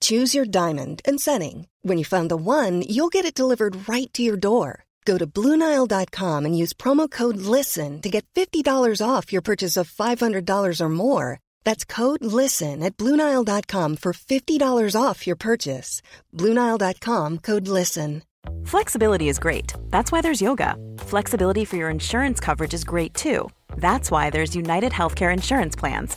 Choose your diamond and setting. When you find the one, you'll get it delivered right to your door. Go to Bluenile.com and use promo code LISTEN to get $50 off your purchase of $500 or more. That's code LISTEN at Bluenile.com for $50 off your purchase. Bluenile.com code LISTEN. Flexibility is great. That's why there's yoga. Flexibility for your insurance coverage is great too. That's why there's United Healthcare Insurance Plans.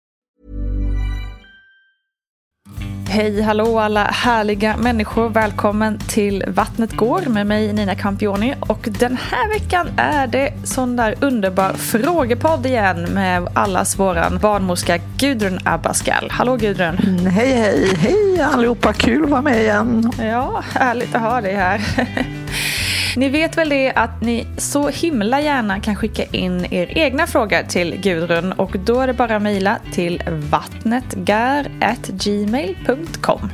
Hej hallå alla härliga människor. Välkommen till Vattnet går med mig Nina Campioni. Och den här veckan är det sån där underbar frågepodd igen med allas våran barnmorska Gudrun Abascal. Hallå Gudrun! Mm, hej hej! Hej allihopa! Kul att vara med igen. Ja, härligt att ha dig här. Ni vet väl det att ni så himla gärna kan skicka in er egna frågor till Gudrun och då är det bara att mejla till vattnetgar.gmail.com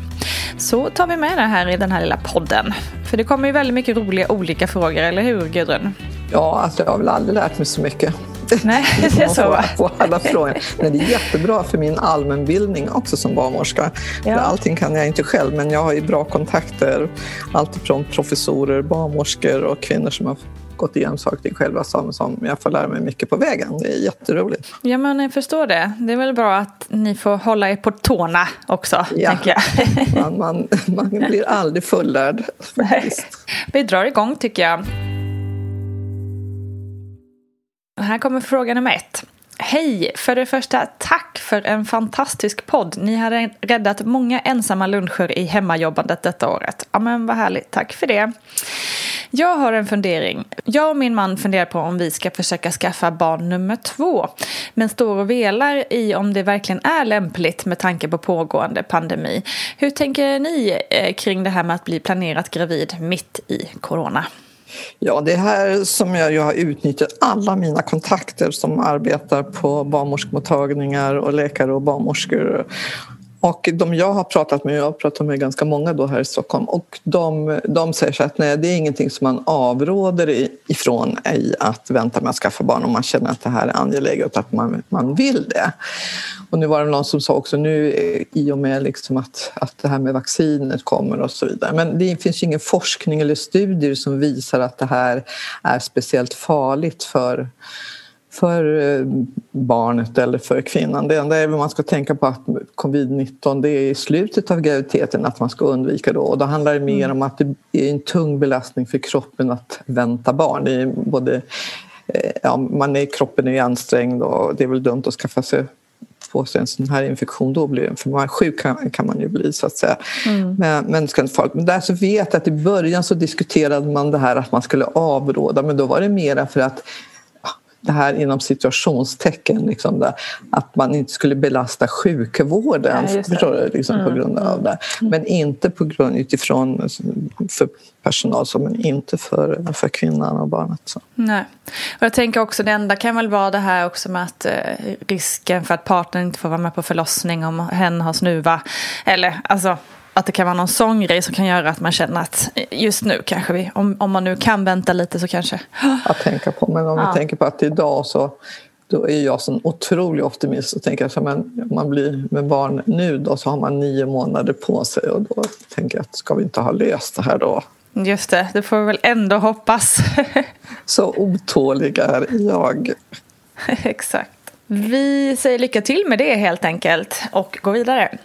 Så tar vi med det här i den här lilla podden. För det kommer ju väldigt mycket roliga olika frågor, eller hur Gudrun? Ja, alltså jag har väl aldrig lärt mig så mycket. Nej, det är så va? På alla frågor. Men det är jättebra för min allmänbildning också som barnmorska. Ja. För allting kan jag inte själv, men jag har ju bra kontakter. Alltifrån professorer, barnmorskor och kvinnor som har gått igenom saker själva som, som jag får lära mig mycket på vägen. Det är jätteroligt. Ja, men jag förstår det. Det är väl bra att ni får hålla er på tårna också, ja. tänker jag. man, man, man blir aldrig fullärd. Faktiskt. Vi drar igång tycker jag. Här kommer fråga nummer ett. Hej! För det första, tack för en fantastisk podd. Ni har räddat många ensamma luncher i hemmajobbandet detta året. Ja, men vad härligt. Tack för det. Jag har en fundering. Jag och min man funderar på om vi ska försöka skaffa barn nummer två. Men står och velar i om det verkligen är lämpligt med tanke på pågående pandemi. Hur tänker ni eh, kring det här med att bli planerat gravid mitt i corona? Ja, det är här som jag, jag har utnyttjat alla mina kontakter som arbetar på barnmorskemottagningar och läkare och barnmorskor och de jag har pratat med, jag har pratat med ganska många då här i Stockholm och de, de säger så att nej, det är ingenting som man avråder ifrån i att vänta med att skaffa barn om man känner att det här är angeläget att man, man vill det. Och nu var det någon som sa också nu eh, i och med liksom att, att det här med vaccinet kommer och så vidare. Men det finns ju ingen forskning eller studier som visar att det här är speciellt farligt för för eh, barnet eller för kvinnan. Det enda är man ska tänka på att covid-19 det är i slutet av graviditeten att man ska undvika då och då handlar det mer om att det är en tung belastning för kroppen att vänta barn. Det är både, eh, ja, man är, kroppen är ansträngd och det är väl dumt att skaffa sig få sig en sån här infektion då blir för man sjuk kan, kan man ju bli så att säga. Mm. Men, men. Men där så vet jag att i början så diskuterade man det här att man skulle avråda men då var det mera för att det här inom situationstecken, liksom där, att man inte skulle belasta sjukvården ja, förstår du, liksom, mm. på grund av det. Mm. Men inte på grund utifrån för personal, så, men inte för, för kvinnan och barnet. Så. Nej. Och jag tänker också det enda kan väl vara det här också med att eh, risken för att partnern inte får vara med på förlossning om hen har snuva. Eller alltså att det kan vara någon sån grej som kan göra att man känner att just nu kanske vi, om, om man nu kan vänta lite så kanske. Att tänka på, men om ja. vi tänker på att idag så då är jag så otrolig optimist och tänker att om man blir med barn nu då så har man nio månader på sig och då tänker jag att ska vi inte ha löst det här då? Just det, det får vi väl ändå hoppas. så otålig är jag. Exakt. Vi säger lycka till med det helt enkelt och går vidare.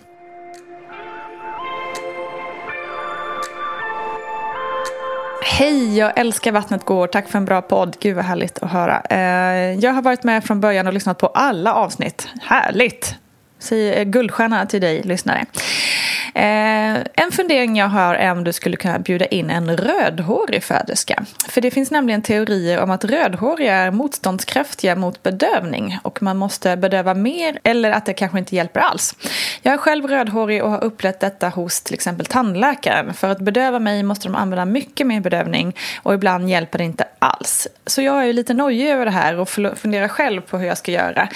Hej, jag älskar Vattnet går. Tack för en bra podd. Gud vad härligt att höra. Eh, jag har varit med från början och lyssnat på alla avsnitt. Härligt! Säger eh, guldstjärna till dig, lyssnare. Eh, en fundering jag har är om du skulle kunna bjuda in en rödhårig föderska. För det finns nämligen teorier om att rödhåriga är motståndskraftiga mot bedövning och man måste bedöva mer eller att det kanske inte hjälper alls. Jag är själv rödhårig och har upplevt detta hos till exempel tandläkaren. För att bedöva mig måste de använda mycket mer bedövning och ibland hjälper det inte alls. Så jag är ju lite nojig över det här och funderar själv på hur jag ska göra.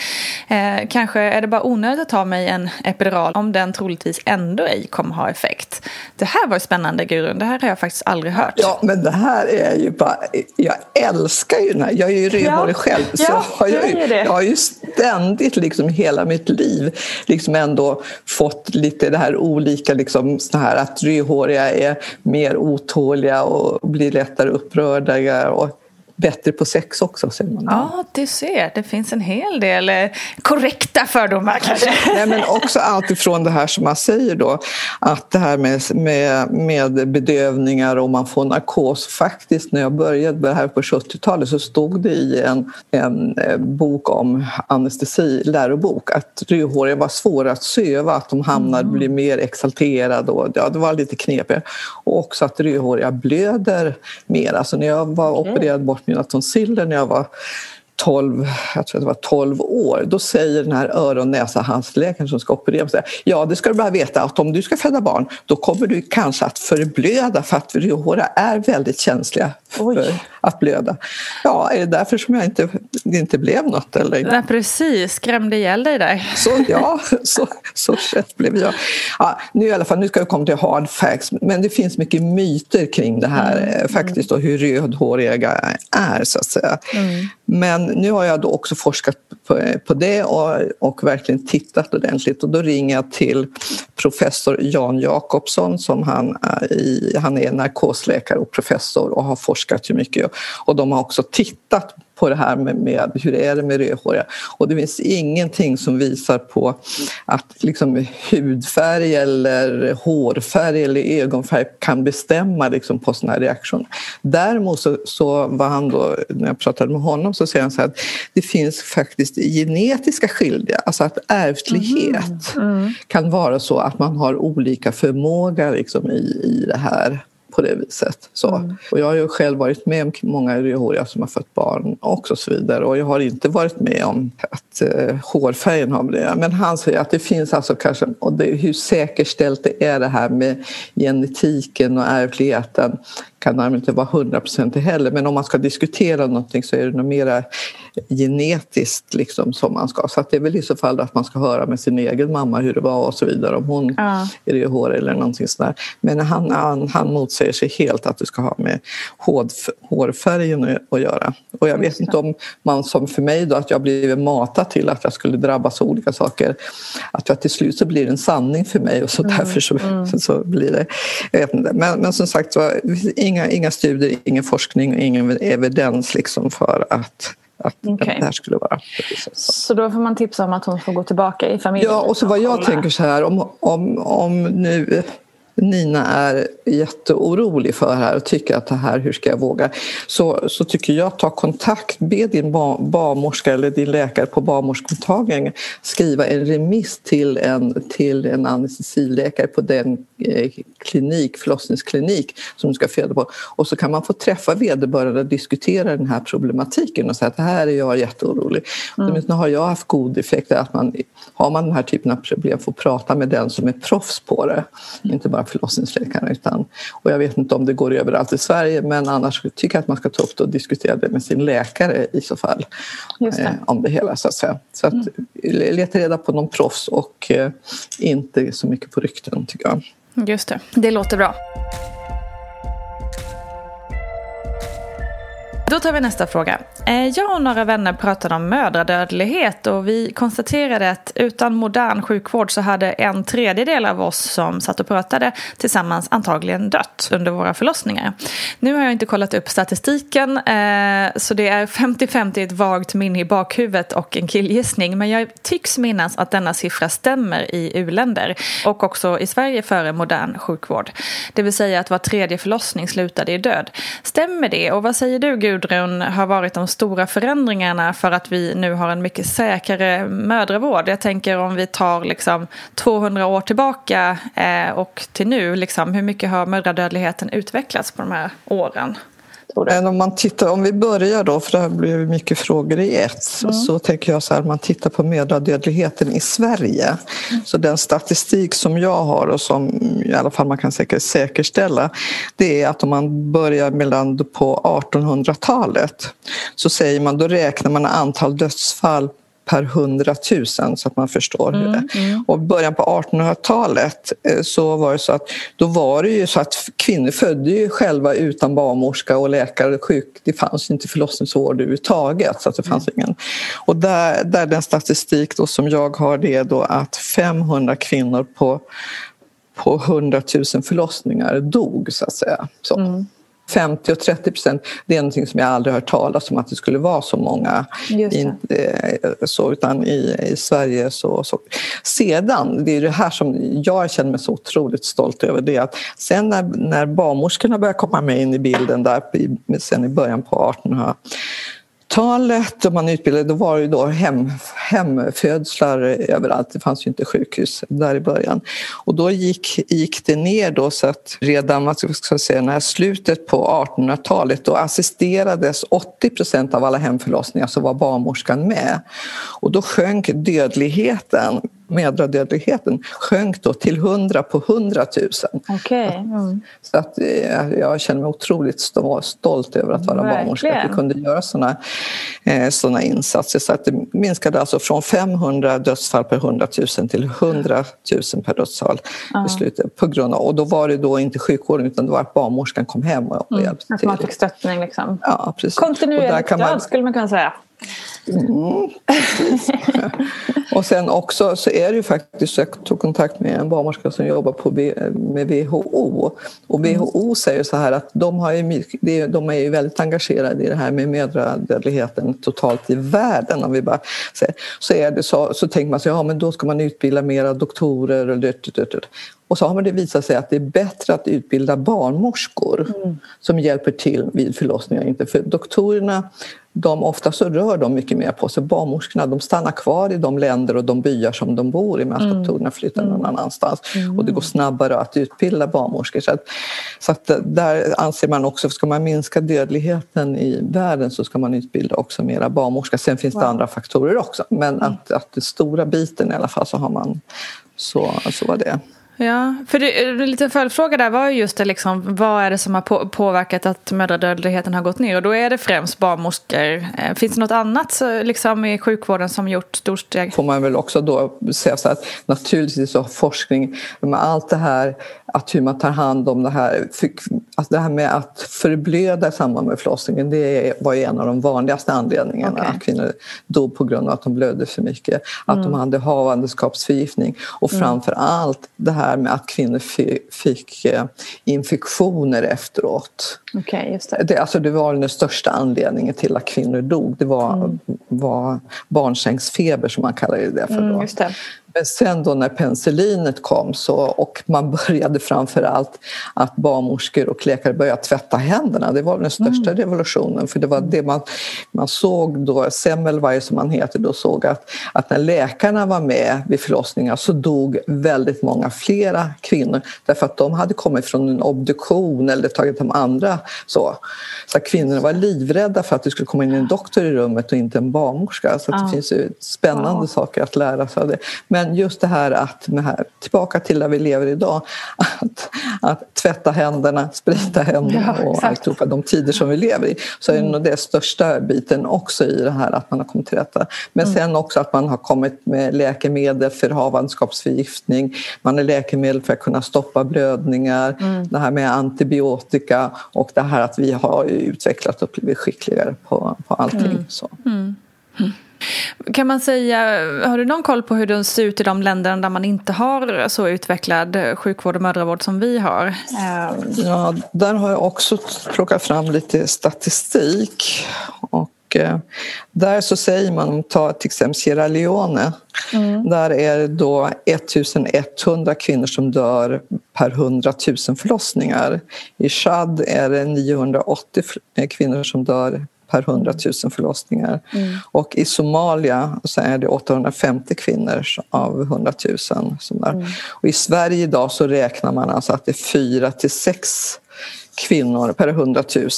Eh, kanske är det bara onödigt att ta mig en epidural om den troligtvis ändå ej kommer ha effekt. Det här var spännande Gurun, det här har jag faktiskt aldrig hört. Ja, men det här är ju bara, jag älskar ju den här, jag är ju rödhårig ja. själv. Så ja, jag, har ju, jag har ju ständigt liksom hela mitt liv liksom ändå fått lite det här olika, liksom, så här, att rödhåriga är mer otåliga och blir lättare upprörda. Och, bättre på sex också. Säger man. Ja, du ser. Det finns en hel del eh, korrekta fördomar kanske. Nej, men också allt ifrån det här som man säger då, att det här med, med, med bedövningar och man får narkos. Faktiskt när jag började här på 70-talet så stod det i en, en eh, bok om anestesi, lärobok, att rödhåriga var svåra att söva, att de hamnade, mm. blir mer exalterade och ja, det var lite knepigt. Och också att rödhåriga blöder mer. Alltså när jag var okay. opererad bort mina tonsiller när jag var 12, jag tror det var 12 år, då säger den här öron näsa halsläkaren som ska operera mig ja det ska du bara veta att om du ska föda barn då kommer du kanske att förblöda för att rödhåriga är väldigt känsliga för Oj. att blöda. Ja, är det därför som jag inte, inte blev något? Eller? Ja, precis, skrämde ihjäl dig där. Så, ja, så, så sett blev jag. Ja, nu, i alla fall, nu ska jag komma till hard facts, men det finns mycket myter kring det här mm. Eh, faktiskt och hur rödhåriga är så att säga. Mm. Men nu har jag då också forskat på, på det och, och, verkligen tittat ordentligt. Och då ringer jag till professor Jan Jakobsson som han är, i, han är narkosläkare och professor och har forskat mycket. Och de har också tittat på det här med, med hur är det med rödhåriga. Och det finns ingenting som visar på att liksom hudfärg eller hårfärg eller ögonfärg kan bestämma liksom på sådana här reaktioner. Däremot så, så var han då, när jag pratade med honom så säger han så här att det finns faktiskt genetiska skillnader, alltså att ärftlighet mm. Mm. kan vara så att man har olika förmåga liksom i, i det här på det viset. Så. Mm. Och jag har ju själv varit med om många rödhåriga som har fött barn också och så vidare och jag har inte varit med om att eh, hårfärgen har blivit Men han säger att det finns alltså kanske, och det, hur säkerställt det är det här med genetiken och ärftligheten kan inte vara hundraprocentig heller men om man ska diskutera någonting så är det nog mera genetiskt liksom som man ska. Så det är väl i så fall att man ska höra med sin egen mamma hur det var och så vidare om hon ja. är rödhårig eller någonting sådär. Men han, han, han motsäger sig helt att det ska ha med hårfärgen att göra. Och jag vet inte om man som för mig då att jag blivit matad till att jag skulle drabbas av olika saker. Att jag till slut så blir det en sanning för mig och så mm. därför så, mm. så blir det. Jag vet inte. Men, men som sagt var, inga, inga studier, ingen forskning, ingen evidens liksom för att att okay. det här skulle vara. Så då får man tipsa om att hon får gå tillbaka i familjen? Ja, och så vad jag tänker så här om, om, om nu Nina är jätteorolig för här och tycker att det här, hur ska jag våga? Så, så tycker jag, ta kontakt med din barnmorska eller din läkare på barnmorskemottagningen. Skriva en remiss till en, till en anestesiläkare på den eh, klinik, förlossningsklinik som du ska föda på. Och så kan man få träffa vederbörande och diskutera den här problematiken och säga att det här är jag jätteorolig. Mm. Åtminstone har jag haft god effekt att man, har man den här typen av problem får prata med den som är proffs på det. Inte bara förlossningsläkaren. Utan, och jag vet inte om det går överallt i Sverige men annars tycker jag att man ska ta upp det och diskutera det med sin läkare i så fall. Det. Eh, om det hela så att säga. Så att, mm. leta reda på någon proffs och eh, inte så mycket på rykten tycker jag. Just det, det låter bra. Då tar vi nästa fråga. Eh, jag och några vänner pratade om mödradödlighet och vi konstaterade att utan modern sjukvård så hade en tredjedel av oss som satt och pratade tillsammans antagligen dött under våra förlossningar. Nu har jag inte kollat upp statistiken eh, så det är 50-50 ett vagt minne i bakhuvudet och en killgissning men jag tycks minnas att denna siffra stämmer i u-länder och också i Sverige före modern sjukvård. Det vill säga att var tredje förlossning slutade i död. Stämmer det och vad säger du Gud Gudrun har varit de stora förändringarna för att vi nu har en mycket säkrare mödravård? Jag tänker om vi tar liksom 200 år tillbaka eh, och till nu, liksom, hur mycket har mödradödligheten utvecklats på de här åren? Men om, man tittar, om vi börjar då, för det här blir mycket frågor i ett, mm. så tänker jag så här, man tittar på mödradödligheten i Sverige. Mm. Så den statistik som jag har och som i alla fall man kan säkert säkerställa, det är att om man börjar mellan på 1800-talet så säger man, då räknar man antal dödsfall per hundratusen så att man förstår mm, hur det är. Mm. Och början på 1800-talet eh, så var det så att då var det ju så att kvinnor födde ju själva utan barnmorska och läkare sjuk. Det fanns inte förlossningsvård överhuvudtaget så att det fanns mm. ingen. Och där, där den statistik då som jag har det är då att 500 kvinnor på på 100 000 förlossningar dog så att säga. Så. Mm. 50 och 30 procent, det är någonting som jag aldrig hört talas om att det skulle vara så många. Inte, så, utan i, i Sverige så, så. Sedan, det är det här som jag känner mig så otroligt stolt över, det är att sen när, när barnmorskorna började komma med in i bilden där sen i början på 1800 talet och man utbildade, då var det då hem, hemfödslar överallt. Det fanns ju inte sjukhus där i början. Och då gick, gick det ner då så att redan vad ska jag säga, när slutet på 1800-talet då assisterades 80 procent av alla hemförlossningar så var barnmorskan med. Och då sjönk dödligheten mödradödligheten sjönk då till 100 på 100 000. Okay. Mm. Så att eh, jag känner mig otroligt stolt över att vara barnmorska, att vi kunde göra sådana eh, såna insatser. Så att det minskade alltså från 500 dödsfall per 100 000 till 100 000 per dödsfall i slutet. På grund av, och då var det då inte sjukvården utan det var att barnmorskan kom hem och, och hjälpte mm. till. Att man fick stöttning liksom. Ja, precis. Kontinuerligt man... skulle man kunna säga. Mm, och sen också så är det ju faktiskt, jag tog kontakt med en barnmorska som jobbar på, med WHO och WHO mm. säger så här att de, har ju, de är ju väldigt engagerade i det här med mödradödligheten totalt i världen om vi bara säger. Så, är det så, så tänker man så ja men då ska man utbilda mera doktorer och det, det, det. Och så har det visat sig att det är bättre att utbilda barnmorskor mm. som hjälper till vid förlossningar. Inte för doktorerna de, ofta så rör de mycket mer på sig. Barnmorskorna de stannar kvar i de länder och de byar som de bor i medan mm. doktorerna flyttar någon mm. annanstans. Mm. Och det går snabbare att utbilda barnmorskor. Så, att, så att där anser man också, ska man minska dödligheten i världen så ska man utbilda också mera barnmorskor. Sen finns wow. det andra faktorer också men mm. att, att den stora biten i alla fall så har man så, så var det. Ja, för det, eh, en liten följdfråga där var ju just det liksom, vad är det som har på, påverkat att mödradödligheten har gått ner? Och då är det främst barnmorskor. Eh, finns det något annat liksom, i sjukvården som gjort storsteg? Får man väl också då säga så att naturligtvis så har forskning med allt det här att hur man tar hand om det här. Alltså det här med att förblöda i samband med förlossningen det var ju en av de vanligaste anledningarna okay. att kvinnor dog på grund av att de blödde för mycket. Att mm. de hade havandeskapsförgiftning och mm. framför allt det här med att kvinnor fick eh, infektioner efteråt. Okay, just det. Det, alltså det var den största anledningen till att kvinnor dog. Det var, mm. var barnsängsfeber som man kallar det för. Då. Mm, Men sen då när penicillinet kom så, och man började framför allt att barnmorskor och läkare började tvätta händerna. Det var den största mm. revolutionen för det var det man, man såg då, Semmelweis som han heter, då såg att, att när läkarna var med vid förlossningar så dog väldigt många flera kvinnor därför att de hade kommit från en obduktion eller tagit de andra så. Så kvinnorna var livrädda för att det skulle komma in en doktor i rummet och inte en barnmorska. Så det finns ju spännande ja. saker att lära sig av det. Men just det här att, med här, tillbaka till där vi lever idag, att, att tvätta händerna, sprita händerna ja, och alltihopa, de tider som vi lever i. Så är det mm. nog det största biten också i det här att man har kommit till rätta. Men mm. sen också att man har kommit med läkemedel för havandeskapsförgiftning, man har läkemedel för att kunna stoppa blödningar, mm. det här med antibiotika och det här att vi har utvecklat och blivit skickligare på, på allting. Mm. Så. Mm. Kan man säga, har du någon koll på hur det ser ut i de länderna där man inte har så utvecklad sjukvård och mödravård som vi har? Ja, där har jag också plockat fram lite statistik. Och eh, där så säger man, om ta till exempel Sierra Leone, mm. där är det då 1100 kvinnor som dör per 100 000 förlossningar. I Chad är det 980 kvinnor som dör per 100 000 förlossningar. Mm. Och i Somalia så är det 850 kvinnor av 100 000. Mm. Och I Sverige idag så räknar man alltså att det är 4 till 6 kvinnor per 100 000.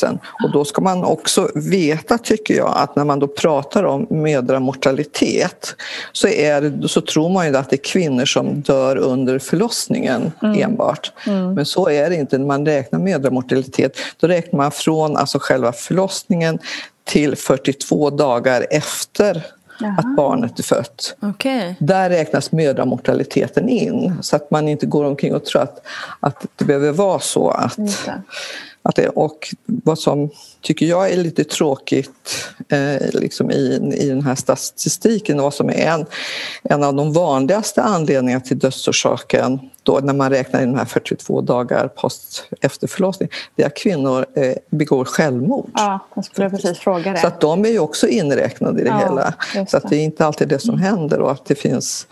Och då ska man också veta, tycker jag, att när man då pratar om mödramortalitet så, är, så tror man ju att det är kvinnor som dör under förlossningen mm. enbart. Mm. Men så är det inte. När man räknar mödramortalitet då räknar man från alltså själva förlossningen till 42 dagar efter Jaha. att barnet är fött. Okay. Där räknas mödramortaliteten in så att man inte går omkring och tror att, att det behöver vara så att, att det, och vad som tycker jag är lite tråkigt eh, liksom i, i den här statistiken, vad som är en, en av de vanligaste anledningarna till dödsorsaken då när man räknar in de här 42 dagar post efter förlossning, det är att kvinnor eh, begår självmord. Ja, jag skulle precis fråga det. Så att de är ju också inräknade i det ja, hela. Så att det är inte alltid det som händer och att det finns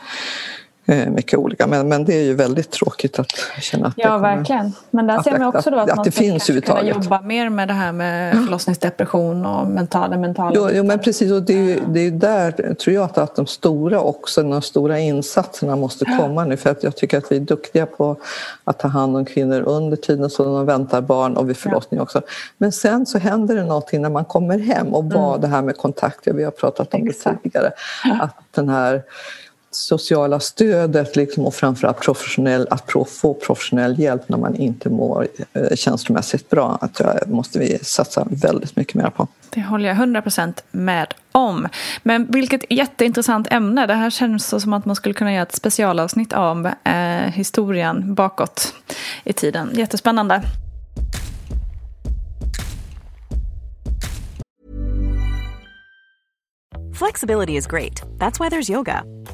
mycket olika. Men, men det är ju väldigt tråkigt att känna att ja, det verkligen. Men där ser man också då att, att man ska finns kunna jobba mer med det här med förlossningsdepression och mentala, mentala... Jo, jo men precis. Och det är ju det är där tror jag att, att de stora också, de stora insatserna måste komma nu. För att jag tycker att vi är duktiga på att ta hand om kvinnor under tiden som de väntar barn och vid förlossning också. Men sen så händer det någonting när man kommer hem och vad mm. det här med kontakter, vi har pratat om Exakt. det tidigare. Att den här sociala stödet liksom, och framförallt professionell, att få professionell hjälp när man inte mår eh, känslomässigt bra. Att det måste vi satsa väldigt mycket mer på. Det håller jag 100% med om. Men vilket jätteintressant ämne. Det här känns som att man skulle kunna göra ett specialavsnitt om eh, historien bakåt i tiden. Jättespännande. Flexibility is great. That's why there's yoga.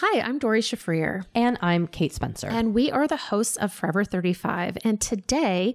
Hi, I'm Dory Shafrir. And I'm Kate Spencer. And we are the hosts of Forever 35. And today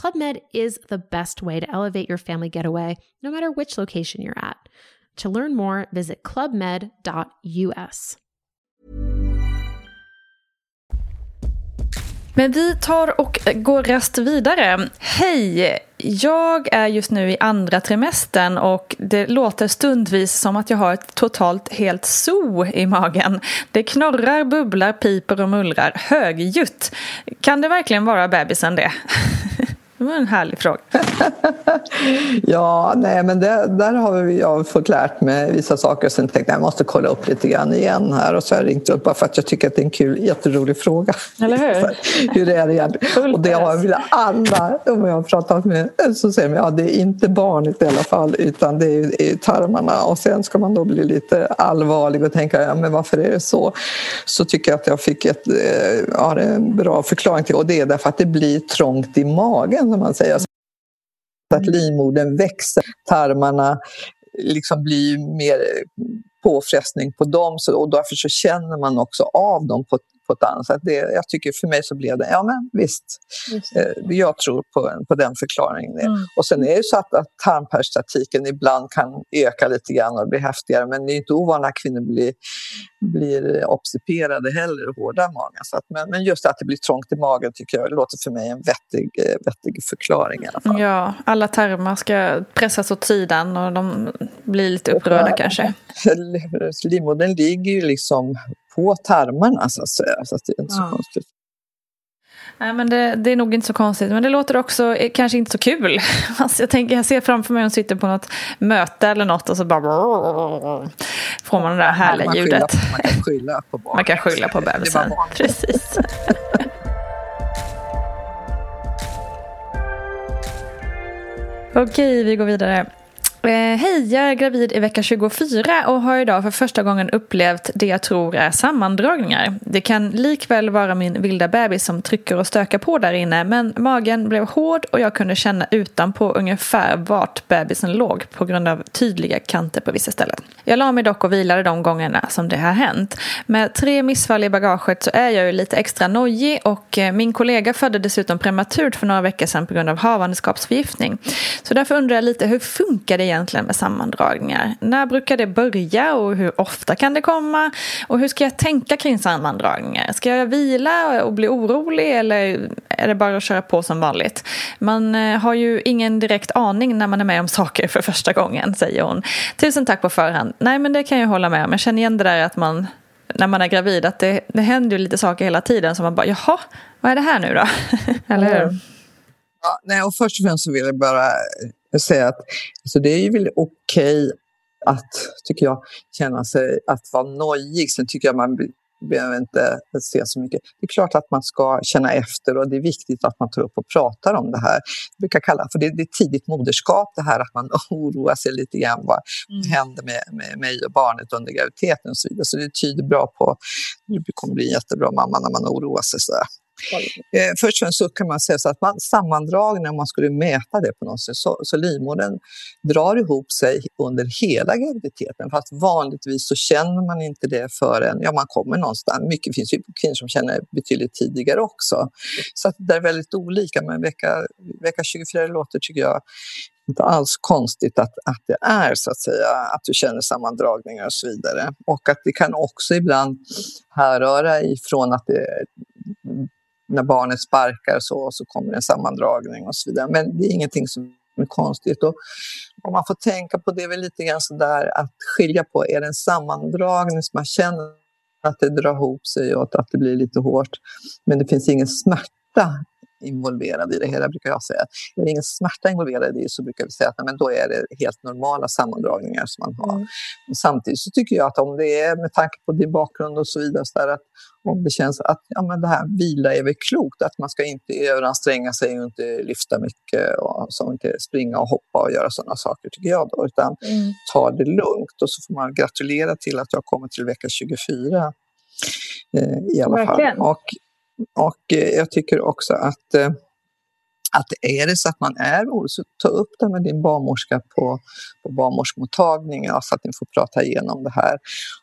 Club Med is the best way to elevate your family getaway, no matter which location you're at. To learn more, visit clubmed.us. Men vi tar och går rast vidare. Hej! Jag är just nu i andra trimestern och det låter stundvis som att jag har ett totalt helt zoo i magen. Det knorrar, bubblar, piper och mullrar högljutt. Kan det verkligen vara bebisen det? Det var en härlig fråga. ja, nej men det, där har vi, jag fått lärt mig vissa saker. Sen tänkte jag jag måste kolla upp lite grann igen här. Och så har jag ringt upp bara för att jag tycker att det är en kul, jätterolig fråga. Eller hur? hur är det egentligen? Och det har alla, om jag har pratat med, så säger de ja det är inte barnet i alla fall utan det är, är tarmarna. Och sen ska man då bli lite allvarlig och tänka, ja men varför är det så? Så tycker jag att jag fick ett, eh, ja, en bra förklaring till och det är därför att det blir trångt i magen som man säger. Att livmodern växer, tarmarna liksom blir mer påfrestning på dem och därför så känner man också av dem på på ett annat sätt. Det, jag tycker för mig så blev det, ja men visst, eh, jag tror på, på den förklaringen. Mm. Och sen är det så att, att tarmperistatiken ibland kan öka lite grann och bli häftigare men det är inte ovanligt att kvinnor blir, blir obstiperade heller hårda i magen. Så att, men, men just att det blir trångt i magen tycker jag låter för mig en vettig, eh, vettig förklaring i alla fall. Ja, alla tarmar ska pressas åt sidan och de blir lite upprörda kanske. Livmodern ligger ju liksom på tarmarna så att säga. Så att det är inte ja. så konstigt. Nej, men det, det, är nog inte så konstigt. Men det låter också eh, kanske inte så kul. Alltså, jag, tänker, jag ser framför mig att hon sitter på något möte eller något och så bara får man det där härliga man ljudet. man kan skylla på barnet. Man kan skylla på bebisen. Precis. Okej, vi går vidare. Eh, Hej, jag är gravid i vecka 24 och har idag för första gången upplevt det jag tror är sammandragningar. Det kan likväl vara min vilda bebis som trycker och stökar på där inne men magen blev hård och jag kunde känna utanpå ungefär vart bebisen låg på grund av tydliga kanter på vissa ställen. Jag la mig dock och vilade de gångerna som det har hänt. Med tre missfall i bagaget så är jag ju lite extra nojig och eh, min kollega födde dessutom prematurt för några veckor sedan på grund av havandeskapsförgiftning. Så därför undrar jag lite hur funkar det egentligen med sammandragningar? När brukar det börja och hur ofta kan det komma? Och hur ska jag tänka kring sammandragningar? Ska jag vila och bli orolig eller är det bara att köra på som vanligt? Man eh, har ju ingen direkt aning när man är med om saker för första gången, säger hon. Tusen tack på förhand. Nej, men det kan jag hålla med om. Jag känner igen det där att man när man är gravid att det, det händer ju lite saker hela tiden som man bara jaha, vad är det här nu då? Eller hur? Ja, nej, och först och främst så vill jag bara säga att alltså det är ju väl okej okay att, tycker jag, känna sig att vara nojig. Sen tycker jag man behöver inte se så mycket. Det är klart att man ska känna efter och det är viktigt att man tar upp och pratar om det här. Jag brukar kalla för det, det är tidigt moderskap det här att man oroar sig lite grann vad mm. händer med, med mig och barnet under graviditeten och så vidare. Så det tyder bra på att du kommer bli en jättebra mamma när man oroar sig sådär. Eh, först och främst kan man säga så att man, sammandragen, om man skulle mäta det på något sätt, så, så livmodern drar ihop sig under hela graviditeten. Fast vanligtvis så känner man inte det förrän ja, man kommer någonstans. Mycket finns ju kvinnor som känner betydligt tidigare också. Så att det är väldigt olika, men vecka, vecka 24 låter, tycker jag, inte alls konstigt att, att det är så att säga, att du känner sammandragningar och så vidare. Och att det kan också ibland härröra ifrån att det, när barnet sparkar så, så kommer en sammandragning och så vidare. Men det är ingenting som är konstigt. Och om man får tänka på det är väl lite grann sådär att skilja på, är det en sammandragning som man känner att det drar ihop sig och att det blir lite hårt, men det finns ingen smärta involverad i det hela, brukar jag säga. Är det ingen smärta involverad i det så brukar vi säga att men då är det helt normala sammandragningar som man har. Mm. Samtidigt så tycker jag att om det är, med tanke på din bakgrund och så vidare, så där, att om det känns att ja, men det här vila är väl klokt, att man ska inte överanstränga sig och inte lyfta mycket och så inte springa och hoppa och göra sådana saker, tycker jag då, utan mm. ta det lugnt och så får man gratulera till att jag kommer till vecka 24 eh, i alla Verkligen. fall. Och och eh, jag tycker också att, eh, att är det så att man är orolig, så ta upp det med din barnmorska på, på barnmorskemottagningen så att ni får prata igenom det här.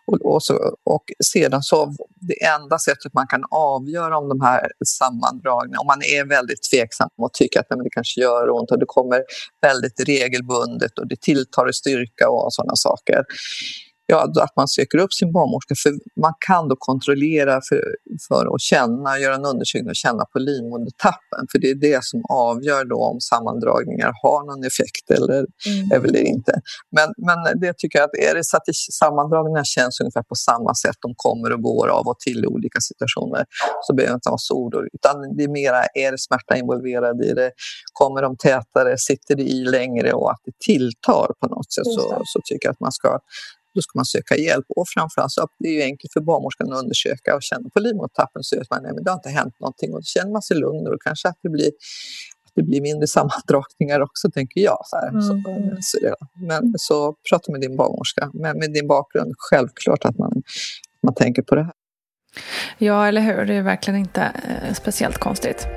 Och, och, så, och sedan så, det enda sättet man kan avgöra om de här sammandragningarna, om man är väldigt tveksam och tycker att nej, det kanske gör ont och det kommer väldigt regelbundet och det tilltar i styrka och sådana saker ja, att man söker upp sin barnmorska. För man kan då kontrollera för, för att känna, göra en undersökning och känna på livmodertappen. För det är det som avgör då om sammandragningar har någon effekt eller, mm. eller inte. Men, men det tycker jag att är det så att sammandragningar känns ungefär på samma sätt, de kommer och går av och till i olika situationer, så behöver jag inte vara så orolig. Utan det är mera, är det smärta involverad i det? Kommer de tätare? Sitter det i längre och att det tilltar på något sätt så, så tycker jag att man ska då ska man söka hjälp. Och framförallt så det är ju enkelt för barnmorskan att undersöka och känna på livmodertappen så att man nej, men det har inte hänt någonting och då känner man sig lugn och kanske att det blir att det blir mindre sammandragningar också, tänker jag. Så mm. så, så, men så prata med din barnmorska. Men med din bakgrund, självklart att man, man tänker på det här. Ja, eller hur? Det är verkligen inte eh, speciellt konstigt.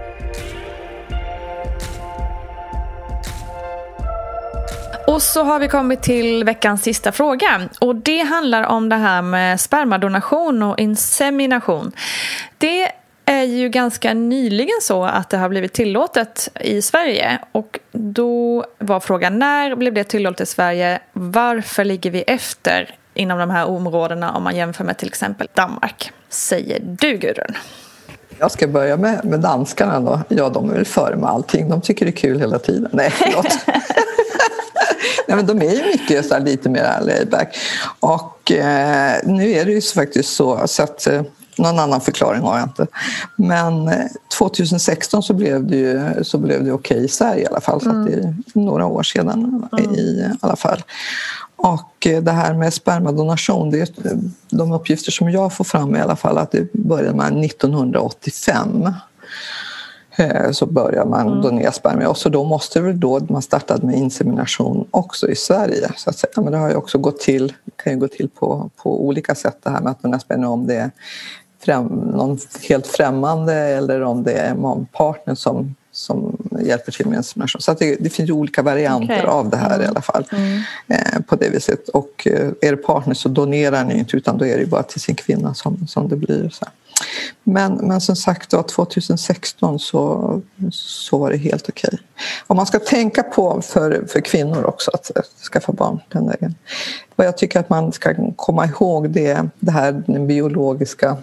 Och så har vi kommit till veckans sista fråga. Och det handlar om det här med spermadonation och insemination. Det är ju ganska nyligen så att det har blivit tillåtet i Sverige. Och då var frågan när blev det tillåtet i Sverige? Varför ligger vi efter inom de här områdena om man jämför med till exempel Danmark? Säger du Gudrun? Jag ska börja med, med danskarna då. Ja, de är väl före med allting. De tycker det är kul hela tiden. Nej, förlåt. Nej, men de är ju mycket så lite mer laidback. Och eh, nu är det ju faktiskt så, så att eh, någon annan förklaring har jag inte. Men 2016 eh, så blev det ju så blev det okej i Sverige i alla fall. Så mm. det är några år sedan mm. i alla fall. Och eh, det här med spermadonation, det är de uppgifter som jag får fram i alla fall att det började man 1985. Eh, så börjar man mm. donera spermier och så då måste väl då man startade med insemination också i Sverige. Så att säga. Men det har ju också gått till, kan ju gå till på, på olika sätt det här med att donera spermier om det är främ, någon helt främmande eller om det är en partner som, som hjälper till med insemination. Så det, det finns ju olika varianter okay. av det här mm. i alla fall. Mm. Eh, på det viset. Och eh, är det partner så donerar ni inte utan då är det bara till sin kvinna som, som det blir. Så. Men, men som sagt då, 2016 så, så var det helt okej. Okay. Och man ska tänka på för, för kvinnor också att, att skaffa barn den vägen. Vad jag tycker att man ska komma ihåg det, det här den biologiska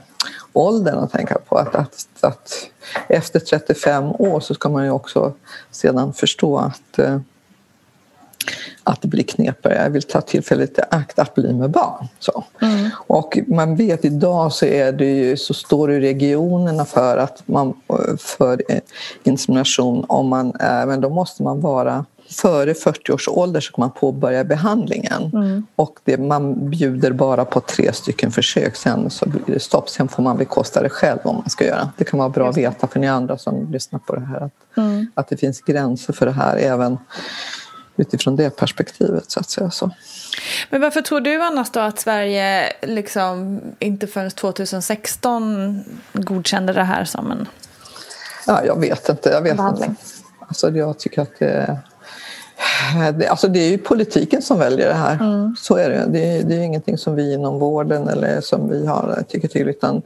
åldern att tänka på. Att, att, att efter 35 år så ska man ju också sedan förstå att eh, att det blir knepigare. Jag vill ta tillfället i akt att bli med barn. Så. Mm. Och man vet idag så, är det ju, så står det regionerna för att man för insemination om man är, men då måste man vara före 40 års ålder så kan man påbörja behandlingen. Mm. Och det, man bjuder bara på tre stycken försök, sen så blir det stopp. Sen får man bekosta det själv om man ska göra. Det kan vara bra att veta för ni andra som lyssnar på det här att, mm. att det finns gränser för det här även utifrån det perspektivet. så att säga så. Men varför tror du annars då att Sverige liksom inte förrän 2016 godkände det här som en Ja, jag vet inte. Jag vet behandling? Inte. Alltså, jag tycker att det, det, alltså det är ju politiken som väljer det här. Mm. Så är det. det. är, det är ingenting som vi inom vården eller som vi har tycker till utan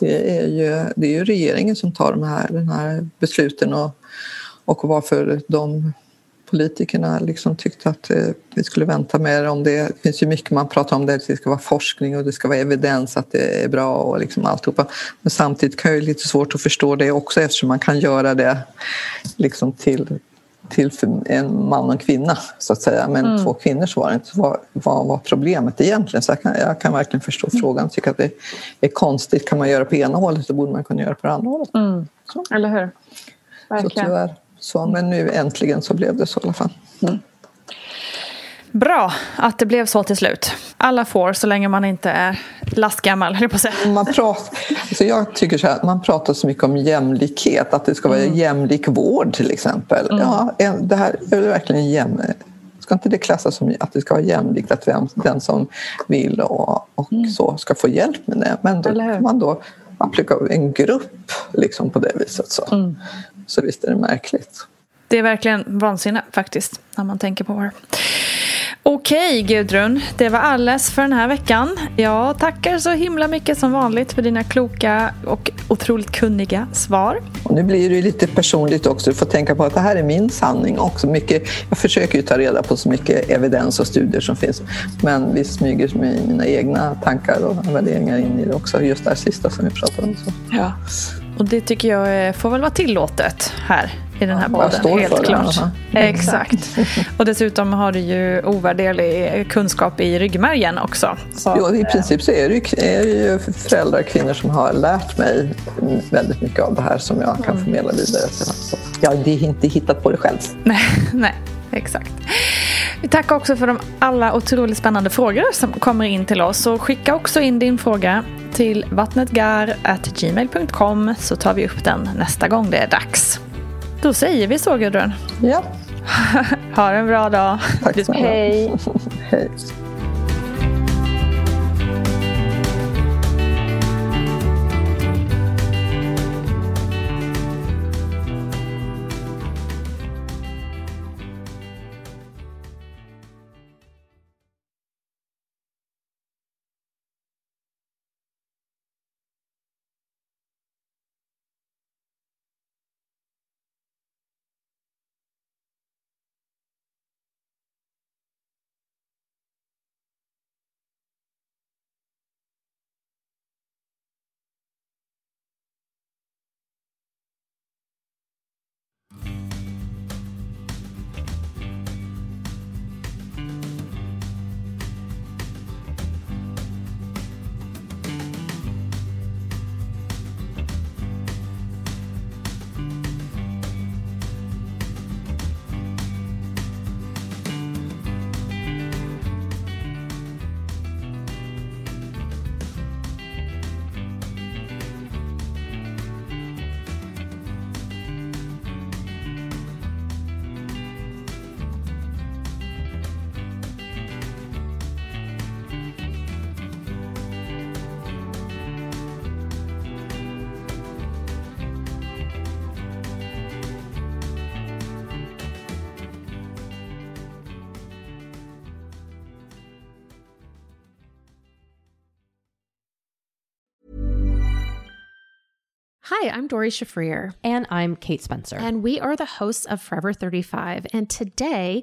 det är ju, det är ju regeringen som tar de här, den här besluten och, och varför de politikerna liksom tyckte att eh, vi skulle vänta med om det. Det finns ju mycket man pratar om det, det ska vara forskning och det ska vara evidens att det är bra och liksom alltihopa. Men samtidigt kan det vara lite svårt att förstå det också eftersom man kan göra det liksom till till en man och en kvinna så att säga. Men mm. två kvinnor så var det inte. Vad var, var problemet egentligen? Så jag kan, jag kan verkligen förstå mm. frågan. Tycker att det är konstigt. Kan man göra på ena hållet så borde man kunna göra på det andra hållet. Mm. Eller hur? Verkligen. Så tyvärr. Så, men nu äntligen så blev det så i alla fall. Mm. Bra att det blev så till slut. Alla får så länge man inte är lastgammal, höll på att säga. Man pratar, alltså jag tycker så här, man pratar så mycket om jämlikhet, att det ska vara mm. jämlik vård till exempel. Mm. Ja, det här är verkligen jäm, Ska inte det klassas som att det ska vara jämlikt, att vem, den som vill och, och mm. så ska få hjälp med det. Men då kan man då applika en grupp liksom på det viset. Så, mm. Så visst är det märkligt. Det är verkligen vansinne faktiskt, när man tänker på det. Okej Gudrun, det var alles för den här veckan. Jag tackar så himla mycket som vanligt för dina kloka och otroligt kunniga svar. Och nu blir det lite personligt också. Du får tänka på att det här är min sanning också. Mycket, jag försöker ju ta reda på så mycket evidens och studier som finns. Men vi smyger med mina egna tankar och värderingar in i det också. Just det här sista som vi pratade om. Så. Ja. Och det tycker jag får väl vara tillåtet här i den här ja, podden. Helt klart. Det, Exakt. Och dessutom har du ju ovärderlig kunskap i ryggmärgen också. Så. Jo, I princip så är det, ju, är det ju föräldrar, kvinnor som har lärt mig väldigt mycket av det här som jag kan mm. förmedla vidare. Jag har inte hittat på det själv. Nej, nej. Exakt. Vi tackar också för de alla otroligt spännande frågor som kommer in till oss. Så skicka också in din fråga till vattnetgar.gmail.com så tar vi upp den nästa gång det är dags. Då säger vi så Gudrun. Ja. ha en bra dag. Tack snälla. Hej. Hej. Hi, I'm Dori Shafrir. And I'm Kate Spencer. And we are the hosts of Forever 35. And today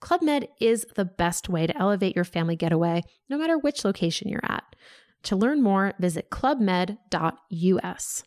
Club Med is the best way to elevate your family getaway, no matter which location you're at. To learn more, visit clubmed.us.